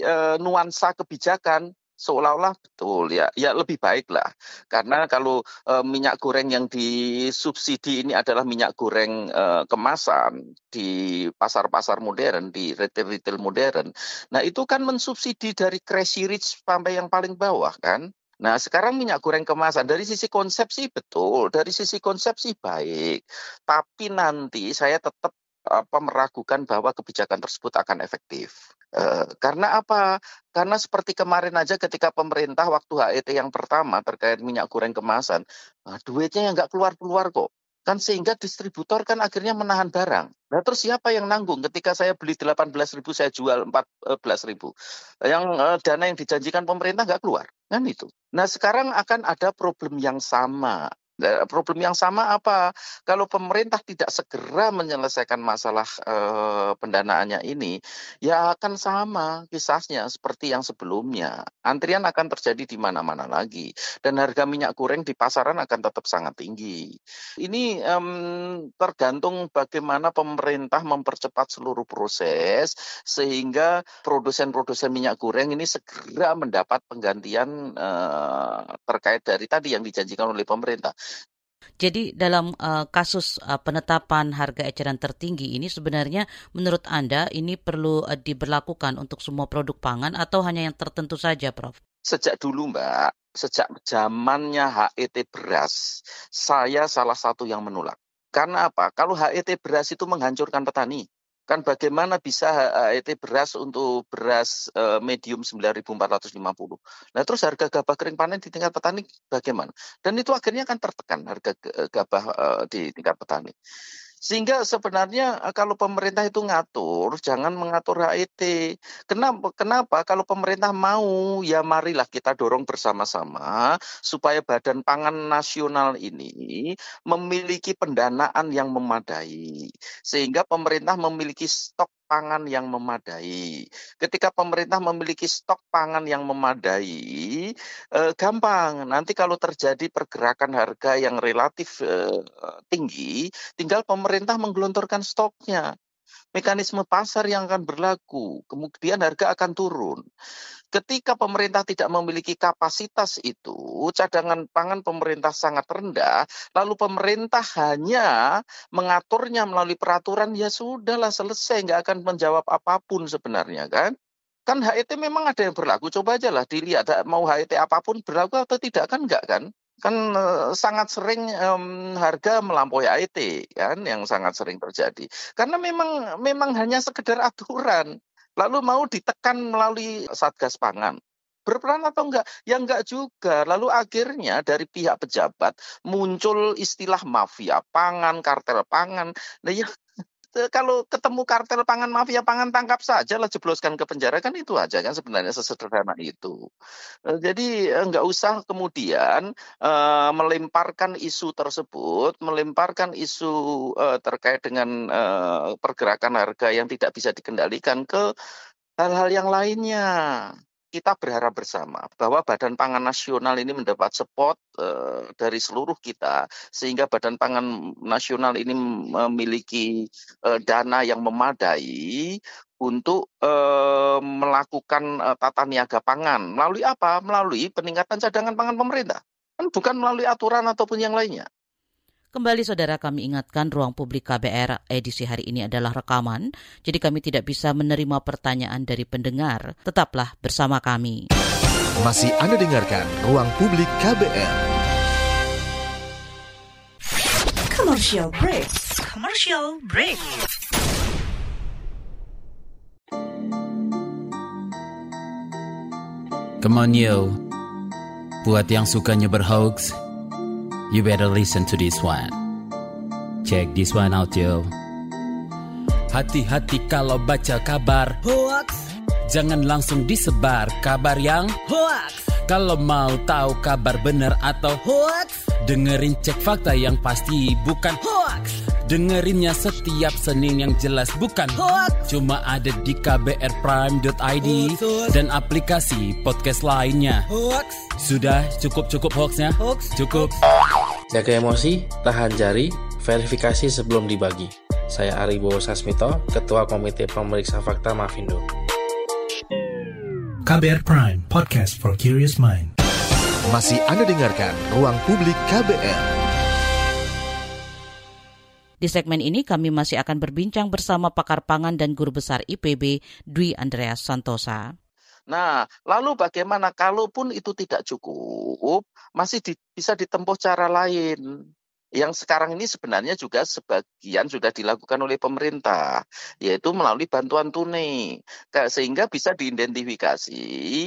Speaker 6: uh, nuansa kebijakan seolah-olah betul ya ya lebih baik lah karena kalau uh, minyak goreng yang disubsidi ini adalah minyak goreng uh, kemasan di pasar-pasar modern di retail-retail modern nah itu kan mensubsidi dari crazy rich sampai yang paling bawah kan Nah, sekarang minyak goreng kemasan dari sisi konsepsi betul, dari sisi konsepsi baik. Tapi nanti saya tetap apa meragukan bahwa kebijakan tersebut akan efektif. E, karena apa? Karena seperti kemarin aja ketika pemerintah waktu HET yang pertama terkait minyak goreng kemasan, nah, duitnya yang nggak keluar-keluar kok. Kan sehingga distributor kan akhirnya menahan barang. Nah terus siapa yang nanggung ketika saya beli 18.000 saya jual 14.000. Yang uh, dana yang dijanjikan pemerintah nggak keluar kan itu. Nah sekarang akan ada problem yang sama problem yang sama apa? Kalau pemerintah tidak segera menyelesaikan masalah eh, pendanaannya ini, ya akan sama kisahnya seperti yang sebelumnya. Antrian akan terjadi di mana-mana lagi, dan harga minyak goreng di pasaran akan tetap sangat tinggi. Ini um, tergantung bagaimana pemerintah mempercepat seluruh proses sehingga produsen-produsen minyak goreng ini segera mendapat penggantian uh, terkait dari tadi yang dijanjikan oleh pemerintah.
Speaker 3: Jadi dalam uh, kasus uh, penetapan harga eceran tertinggi ini sebenarnya menurut Anda ini perlu uh, diberlakukan untuk semua produk pangan atau hanya yang tertentu saja, Prof?
Speaker 6: Sejak dulu, Mbak, sejak zamannya HET beras, saya salah satu yang menolak. Karena apa? Kalau HET beras itu menghancurkan petani kan bagaimana bisa HET beras untuk beras uh, medium 9.450. Nah terus harga gabah kering panen di tingkat petani bagaimana? Dan itu akhirnya kan tertekan harga gabah uh, di tingkat petani. Sehingga sebenarnya eh, kalau pemerintah itu ngatur, jangan mengatur HET. Kenapa? Kenapa? Kalau pemerintah mau, ya marilah kita dorong bersama-sama supaya Badan Pangan Nasional ini memiliki pendanaan yang memadai. Sehingga pemerintah memiliki stok pangan yang memadai. Ketika pemerintah memiliki stok pangan yang memadai, eh, gampang. Nanti kalau terjadi pergerakan harga yang relatif eh, tinggi, tinggal pemerintah menggelontorkan stoknya mekanisme pasar yang akan berlaku, kemudian harga akan turun. Ketika pemerintah tidak memiliki kapasitas itu, cadangan pangan pemerintah sangat rendah, lalu pemerintah hanya mengaturnya melalui peraturan, ya sudahlah selesai, nggak akan menjawab apa pun sebenarnya kan. Kan HET memang ada yang berlaku, coba aja lah dilihat mau HET apa pun berlaku atau tidak kan enggak kan? Kan uh, sangat sering um, harga melampaui AET kan yang sangat sering terjadi. Karena memang memang hanya sekedar aturan lalu mau ditekan melalui satgas pangan berperan atau enggak? Ya enggak juga. Lalu akhirnya dari pihak pejabat muncul istilah mafia pangan, kartel pangan. Nah ya kalau ketemu kartel pangan mafia pangan tangkap saja lah jebloskan ke penjara kan itu aja kan sebenarnya sesederhana itu. Eh, jadi eh, nggak usah kemudian uh, melemparkan isu tersebut, melemparkan isu uh, terkait dengan uh, pergerakan harga yang tidak bisa dikendalikan ke hal-hal yang lainnya kita berharap bersama bahwa Badan Pangan Nasional ini mendapat support uh, dari seluruh kita sehingga Badan Pangan Nasional ini memiliki uh, dana yang memadai untuk uh, melakukan uh, tata niaga pangan melalui apa? Melalui peningkatan cadangan pangan pemerintah. Kan bukan melalui aturan ataupun yang lainnya.
Speaker 3: Kembali saudara kami ingatkan ruang publik KBR edisi hari ini adalah rekaman, jadi kami tidak bisa menerima pertanyaan dari pendengar. Tetaplah bersama kami.
Speaker 2: Masih Anda dengarkan ruang publik KBR.
Speaker 5: Commercial break. Commercial break.
Speaker 7: Come on yo, buat yang sukanya berhoax, you better listen to this one. Check this one out, yo. Hati-hati kalau baca kabar hoax. Jangan langsung disebar kabar yang hoax. Kalau mau tahu kabar benar atau hoax, dengerin cek fakta yang pasti bukan hoax. Dengerinnya setiap Senin yang jelas bukan hoax. Cuma ada di kbrprime.id dan aplikasi podcast lainnya. Hoax. Sudah cukup-cukup hoaxnya? Hoax. Cukup.
Speaker 8: Jaga emosi, tahan jari, verifikasi sebelum dibagi. Saya Aribo Sasmito, Ketua Komite Pemeriksa Fakta Mafindo.
Speaker 9: KBR Prime, podcast for curious mind.
Speaker 2: Masih Anda dengarkan Ruang Publik KBR.
Speaker 3: Di segmen ini kami masih akan berbincang bersama pakar pangan dan guru besar IPB Dwi Andreas Santosa.
Speaker 6: Nah, lalu bagaimana kalaupun itu tidak cukup, masih di, bisa ditempuh cara lain yang sekarang ini sebenarnya juga sebagian sudah dilakukan oleh pemerintah, yaitu melalui bantuan tunai, sehingga bisa diidentifikasi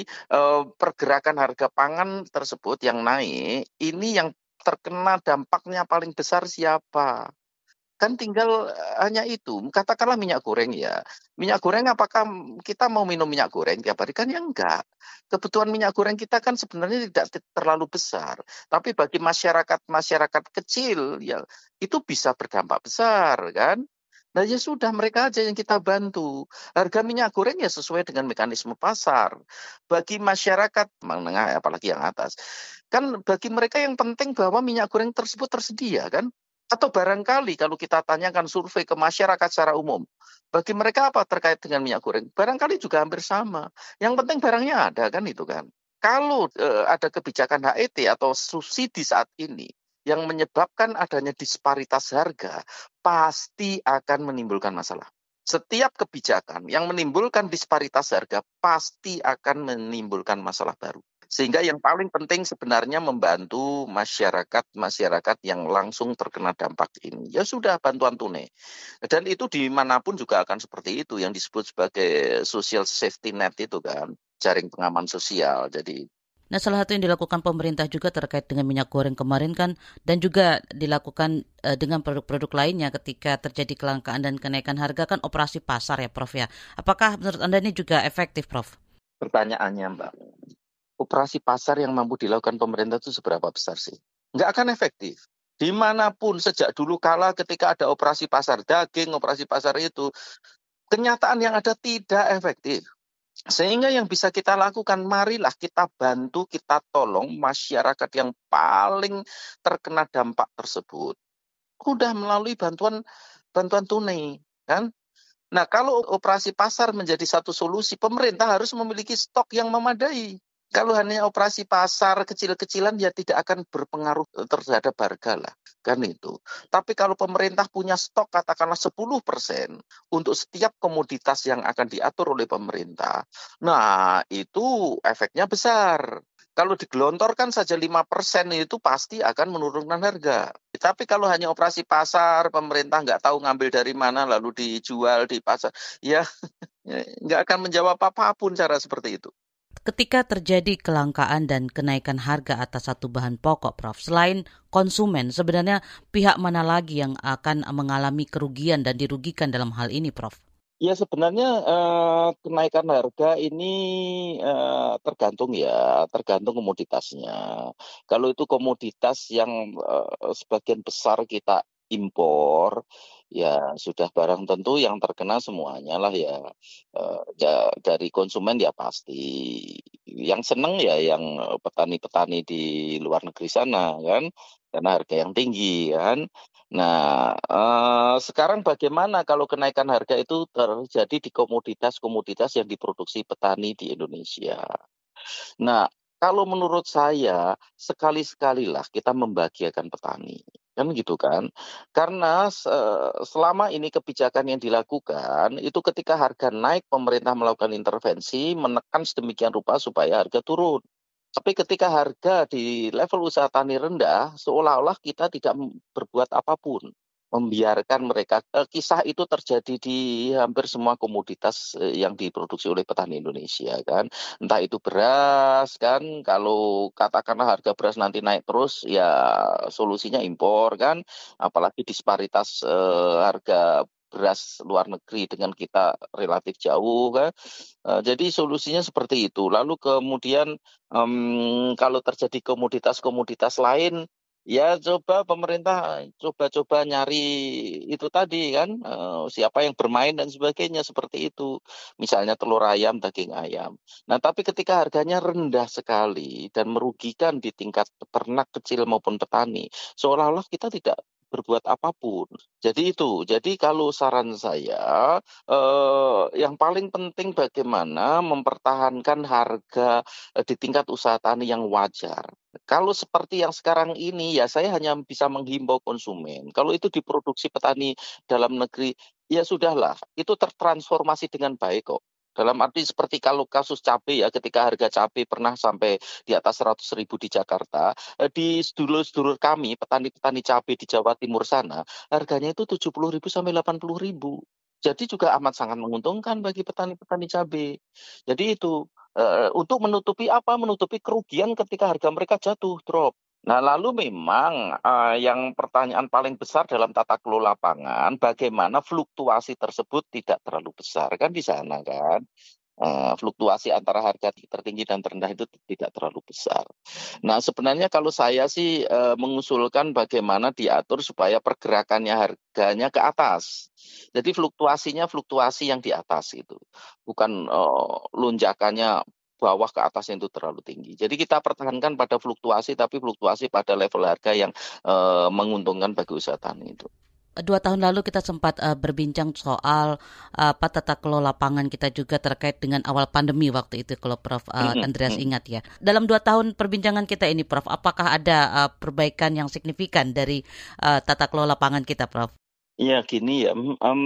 Speaker 6: eh, pergerakan harga pangan tersebut yang naik ini yang terkena dampaknya paling besar siapa? Kan tinggal eh, hanya itu. Katakanlah minyak goreng ya. Minyak goreng apakah kita mau minum minyak goreng tiap hari? Kan ya enggak. Kebutuhan minyak goreng kita kan sebenarnya tidak terlalu besar. Tapi bagi masyarakat-masyarakat kecil ya itu bisa berdampak besar kan. Nah ya sudah mereka aja yang kita bantu. Harga minyak goreng ya sesuai dengan mekanisme pasar. Bagi masyarakat menengah apalagi yang atas. Kan bagi mereka yang penting bahwa minyak goreng tersebut tersedia kan. Atau barangkali kalau kita tanyakan survei ke masyarakat secara umum, bagi mereka apa terkait dengan minyak goreng? Barangkali juga hampir sama. Yang penting barangnya ada kan itu kan. Kalau e, ada kebijakan HET atau subsidi saat ini yang menyebabkan adanya disparitas harga, pasti akan menimbulkan masalah. Setiap kebijakan yang menimbulkan disparitas harga pasti akan menimbulkan masalah baru. Sehingga yang paling penting sebenarnya membantu masyarakat-masyarakat yang langsung terkena dampak ini. Ya sudah bantuan tunai. Dan itu di mana pun juga akan seperti itu. Yang disebut sebagai social safety net itu kan. Jaring pengaman sosial. Jadi
Speaker 3: Nah, salah satu yang dilakukan pemerintah juga terkait dengan minyak goreng kemarin kan dan juga dilakukan uh, dengan produk-produk lainnya ketika terjadi kelangkaan dan kenaikan harga kan operasi pasar ya, Prof ya. Apakah menurut Anda ini juga efektif, Prof?
Speaker 6: Pertanyaannya, Mbak operasi pasar yang mampu dilakukan pemerintah itu seberapa besar sih? Nggak akan efektif. Di mana pun sejak dulu kala ketika ada operasi pasar daging, operasi pasar itu, kenyataan yang ada tidak efektif. Sehingga yang bisa kita lakukan, marilah kita bantu, kita tolong masyarakat yang paling terkena dampak tersebut. Udah melalui bantuan bantuan tunai, kan? Nah, kalau operasi pasar menjadi satu solusi, pemerintah harus memiliki stok yang memadai. Kalau hanya operasi pasar kecil-kecilan ya tidak akan berpengaruh terhadap harga lah. Kan itu. Tapi kalau pemerintah punya stok katakanlah 10% untuk setiap komoditas yang akan diatur oleh pemerintah. Nah itu efeknya besar. Kalau digelontorkan saja 5% itu pasti akan menurunkan harga. Tapi kalau hanya operasi pasar, pemerintah nggak tahu ngambil dari mana lalu dijual di pasar, ya *laughs* nggak akan menjawab apa pun cara seperti itu
Speaker 3: ketika terjadi kelangkaan dan kenaikan harga atas satu bahan pokok, Prof. Selain konsumen, sebenarnya pihak mana lagi yang akan mengalami kerugian dan dirugikan dalam hal ini, Prof?
Speaker 6: Ya sebenarnya eh, kenaikan harga ini eh, tergantung ya, tergantung komoditasnya. Kalau itu komoditas yang eh, sebagian besar kita impor, ya sudah barang tentu yang terkena semuanya lah ya, ya dari konsumen ya pasti. Yang seneng ya yang petani-petani di luar negeri sana kan, karena harga yang tinggi kan. Nah, uh, sekarang bagaimana kalau kenaikan harga itu terjadi di komoditas-komoditas yang diproduksi petani di Indonesia? Nah, kalau menurut saya, sekali-sekalilah kita membahagiakan petani. Kan gitu kan. Karena selama ini kebijakan yang dilakukan, itu ketika harga naik, pemerintah melakukan intervensi, menekan sedemikian rupa supaya harga turun. Tapi ketika harga di level usaha tani rendah, seolah-olah kita tidak berbuat apa pun membiarkan mereka eh, kisah itu terjadi di hampir semua komoditas eh, yang diproduksi oleh petani Indonesia kan entah itu beras kan kalau katakanlah harga beras nanti naik terus ya solusinya impor kan apalagi disparitas eh, harga beras luar negeri dengan kita relatif jauh kan. Uh, jadi solusinya seperti itu. Lalu kemudian um, kalau terjadi komoditas-komoditas lain Ya coba pemerintah coba-coba nyari itu tadi kan uh, siapa yang bermain dan sebagainya seperti itu. Misalnya telur ayam, daging ayam. Nah, tapi ketika harganya rendah sekali dan merugikan di tingkat peternak kecil maupun petani, seolah-olah kita tidak berbuat apa pun. Jadi itu. Jadi kalau saran saya eh, yang paling penting bagaimana mempertahankan harga eh, di tingkat usaha tani yang wajar. Kalau seperti yang sekarang ini ya saya hanya bisa menghimbau konsumen. Kalau itu diproduksi petani dalam negeri ya sudahlah, itu tertransformasi dengan baik kok. Dalam arti seperti kalau kasus cabai ya, ketika harga cabai pernah sampai di atas 100 ribu di Jakarta, eh, di sedulur-sedulur kami, petani-petani cabai di Jawa Timur sana, harganya itu 70 ribu sampai 80 ribu. Jadi juga amat sangat menguntungkan bagi petani-petani cabai. Jadi itu uh, untuk menutupi apa? Menutupi kerugian ketika harga mereka jatuh, drop. Nah, lalu memang uh, yang pertanyaan paling besar dalam tata kelola pangan, bagaimana fluktuasi tersebut tidak terlalu besar kan di sana kan? Uh, fluktuasi antara harga tertinggi dan terendah itu tidak terlalu besar. Nah, sebenarnya kalau saya sih uh, mengusulkan bagaimana diatur supaya pergerakannya harganya ke atas. Jadi fluktuasinya fluktuasi yang di atas itu, bukan uh, lonjakannya bawah ke atas itu terlalu tinggi. Jadi kita pertahankan pada fluktuasi, tapi fluktuasi pada level harga yang uh, menguntungkan bagi usaha tani itu
Speaker 3: dua tahun lalu kita sempat uh, berbincang soal uh, apa tata kelola pangan kita juga terkait dengan awal pandemi waktu itu kalau Prof uh, Andreas ingat ya. Dalam dua tahun perbincangan kita ini Prof, apakah ada uh, perbaikan yang signifikan dari uh, tata kelola pangan kita Prof?
Speaker 6: Ya gini ya, um,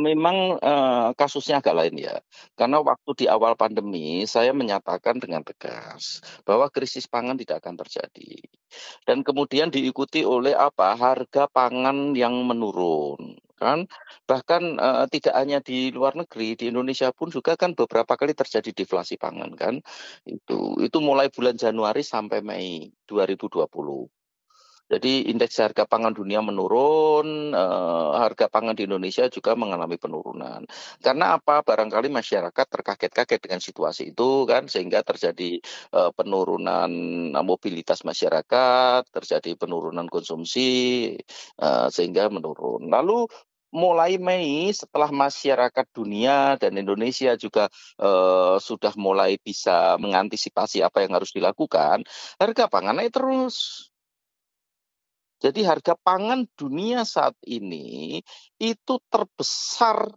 Speaker 6: memang uh, kasusnya agak lain ya. Karena waktu di awal pandemi saya menyatakan dengan tegas bahwa krisis pangan tidak akan terjadi. Dan kemudian diikuti oleh apa? Harga pangan yang menurun kan bahkan uh, tidak hanya di luar negeri di Indonesia pun juga kan beberapa kali terjadi deflasi pangan kan itu itu mulai bulan Januari sampai Mei 2020 jadi indeks harga pangan dunia menurun, eh, harga pangan di Indonesia juga mengalami penurunan. Karena apa? Barangkali masyarakat terkaget-kaget dengan situasi itu kan sehingga terjadi eh, penurunan mobilitas masyarakat, terjadi penurunan konsumsi eh, sehingga menurun. Lalu mulai Mei setelah masyarakat dunia dan Indonesia juga uh, sudah mulai bisa mengantisipasi apa yang harus dilakukan, harga pangan naik terus. Jadi harga pangan dunia saat ini itu terbesar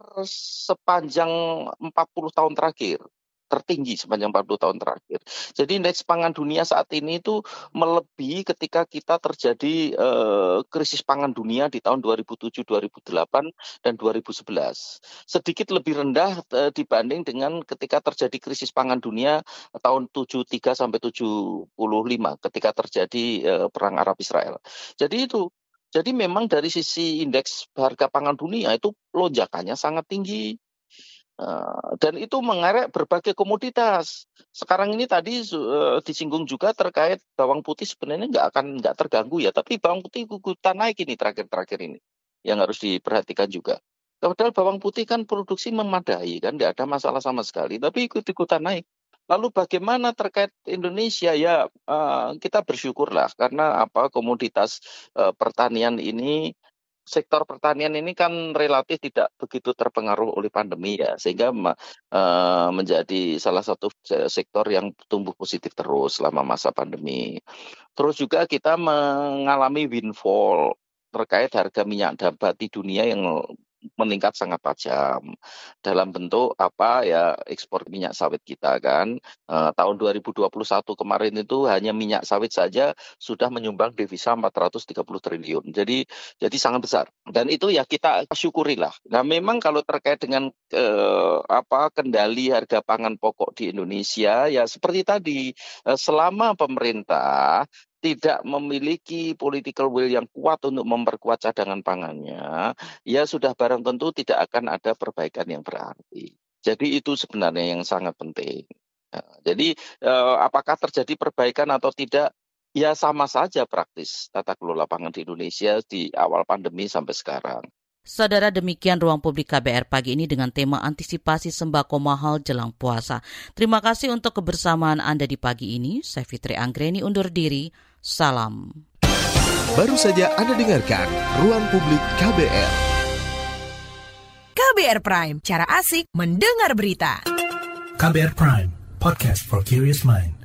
Speaker 6: sepanjang 40 tahun terakhir tertinggi sepanjang 40 tahun terakhir. Jadi indeks pangan dunia saat ini itu melebihi ketika kita terjadi uh, krisis pangan dunia di tahun 2007, 2008 dan 2011. Sedikit lebih rendah uh, dibanding dengan ketika terjadi krisis pangan dunia tahun 73 sampai 75 ketika terjadi uh, perang Arab Israel. Jadi itu jadi memang dari sisi indeks harga pangan dunia itu lonjakannya sangat tinggi. Eh, dan itu mengerek berbagai komoditas. Sekarang ini tadi uh, disinggung juga terkait bawang putih sebenarnya nggak akan nggak terganggu ya, tapi bawang putih ikutan naik ini terakhir-terakhir ini yang harus diperhatikan juga. Padahal bawang putih kan produksi memadai kan, nggak ada masalah sama sekali, tapi ikut-ikutan naik. Lalu bagaimana terkait Indonesia ya uh, kita bersyukurlah karena apa komoditas pertanian ini sektor pertanian ini kan relatif tidak begitu terpengaruh oleh pandemi ya sehingga uh, menjadi salah satu sektor yang tumbuh positif terus selama masa pandemi. Terus juga kita mengalami windfall terkait harga minyak nabati dunia yang meningkat sangat tajam. Dalam bentuk apa ya ekspor minyak sawit kita kan e, tahun 2021 kemarin itu hanya minyak sawit saja sudah menyumbang devisa 430 triliun. Jadi jadi sangat besar. Dan itu ya kita syukurilah. Nah memang kalau terkait dengan e, apa kendali harga pangan pokok di Indonesia ya seperti tadi e, selama pemerintah tidak memiliki political will yang kuat untuk memperkuat cadangan pangannya, ya sudah barang tentu tidak akan ada perbaikan yang berarti. Jadi itu sebenarnya yang sangat penting. Ya, jadi eh, apakah terjadi perbaikan atau tidak? Ya sama saja praktis tata kelola pangan di Indonesia di awal pandemi sampai sekarang.
Speaker 3: Saudara demikian ruang publik KBR pagi ini dengan tema antisipasi sembako mahal jelang puasa. Terima kasih untuk kebersamaan Anda di pagi ini. Saya Fitri Anggreni undur diri. Salam.
Speaker 2: Baru saja Anda dengarkan Ruang Publik KBR.
Speaker 5: KBR Prime, cara asik mendengar berita.
Speaker 9: KBR Prime, podcast for curious mind.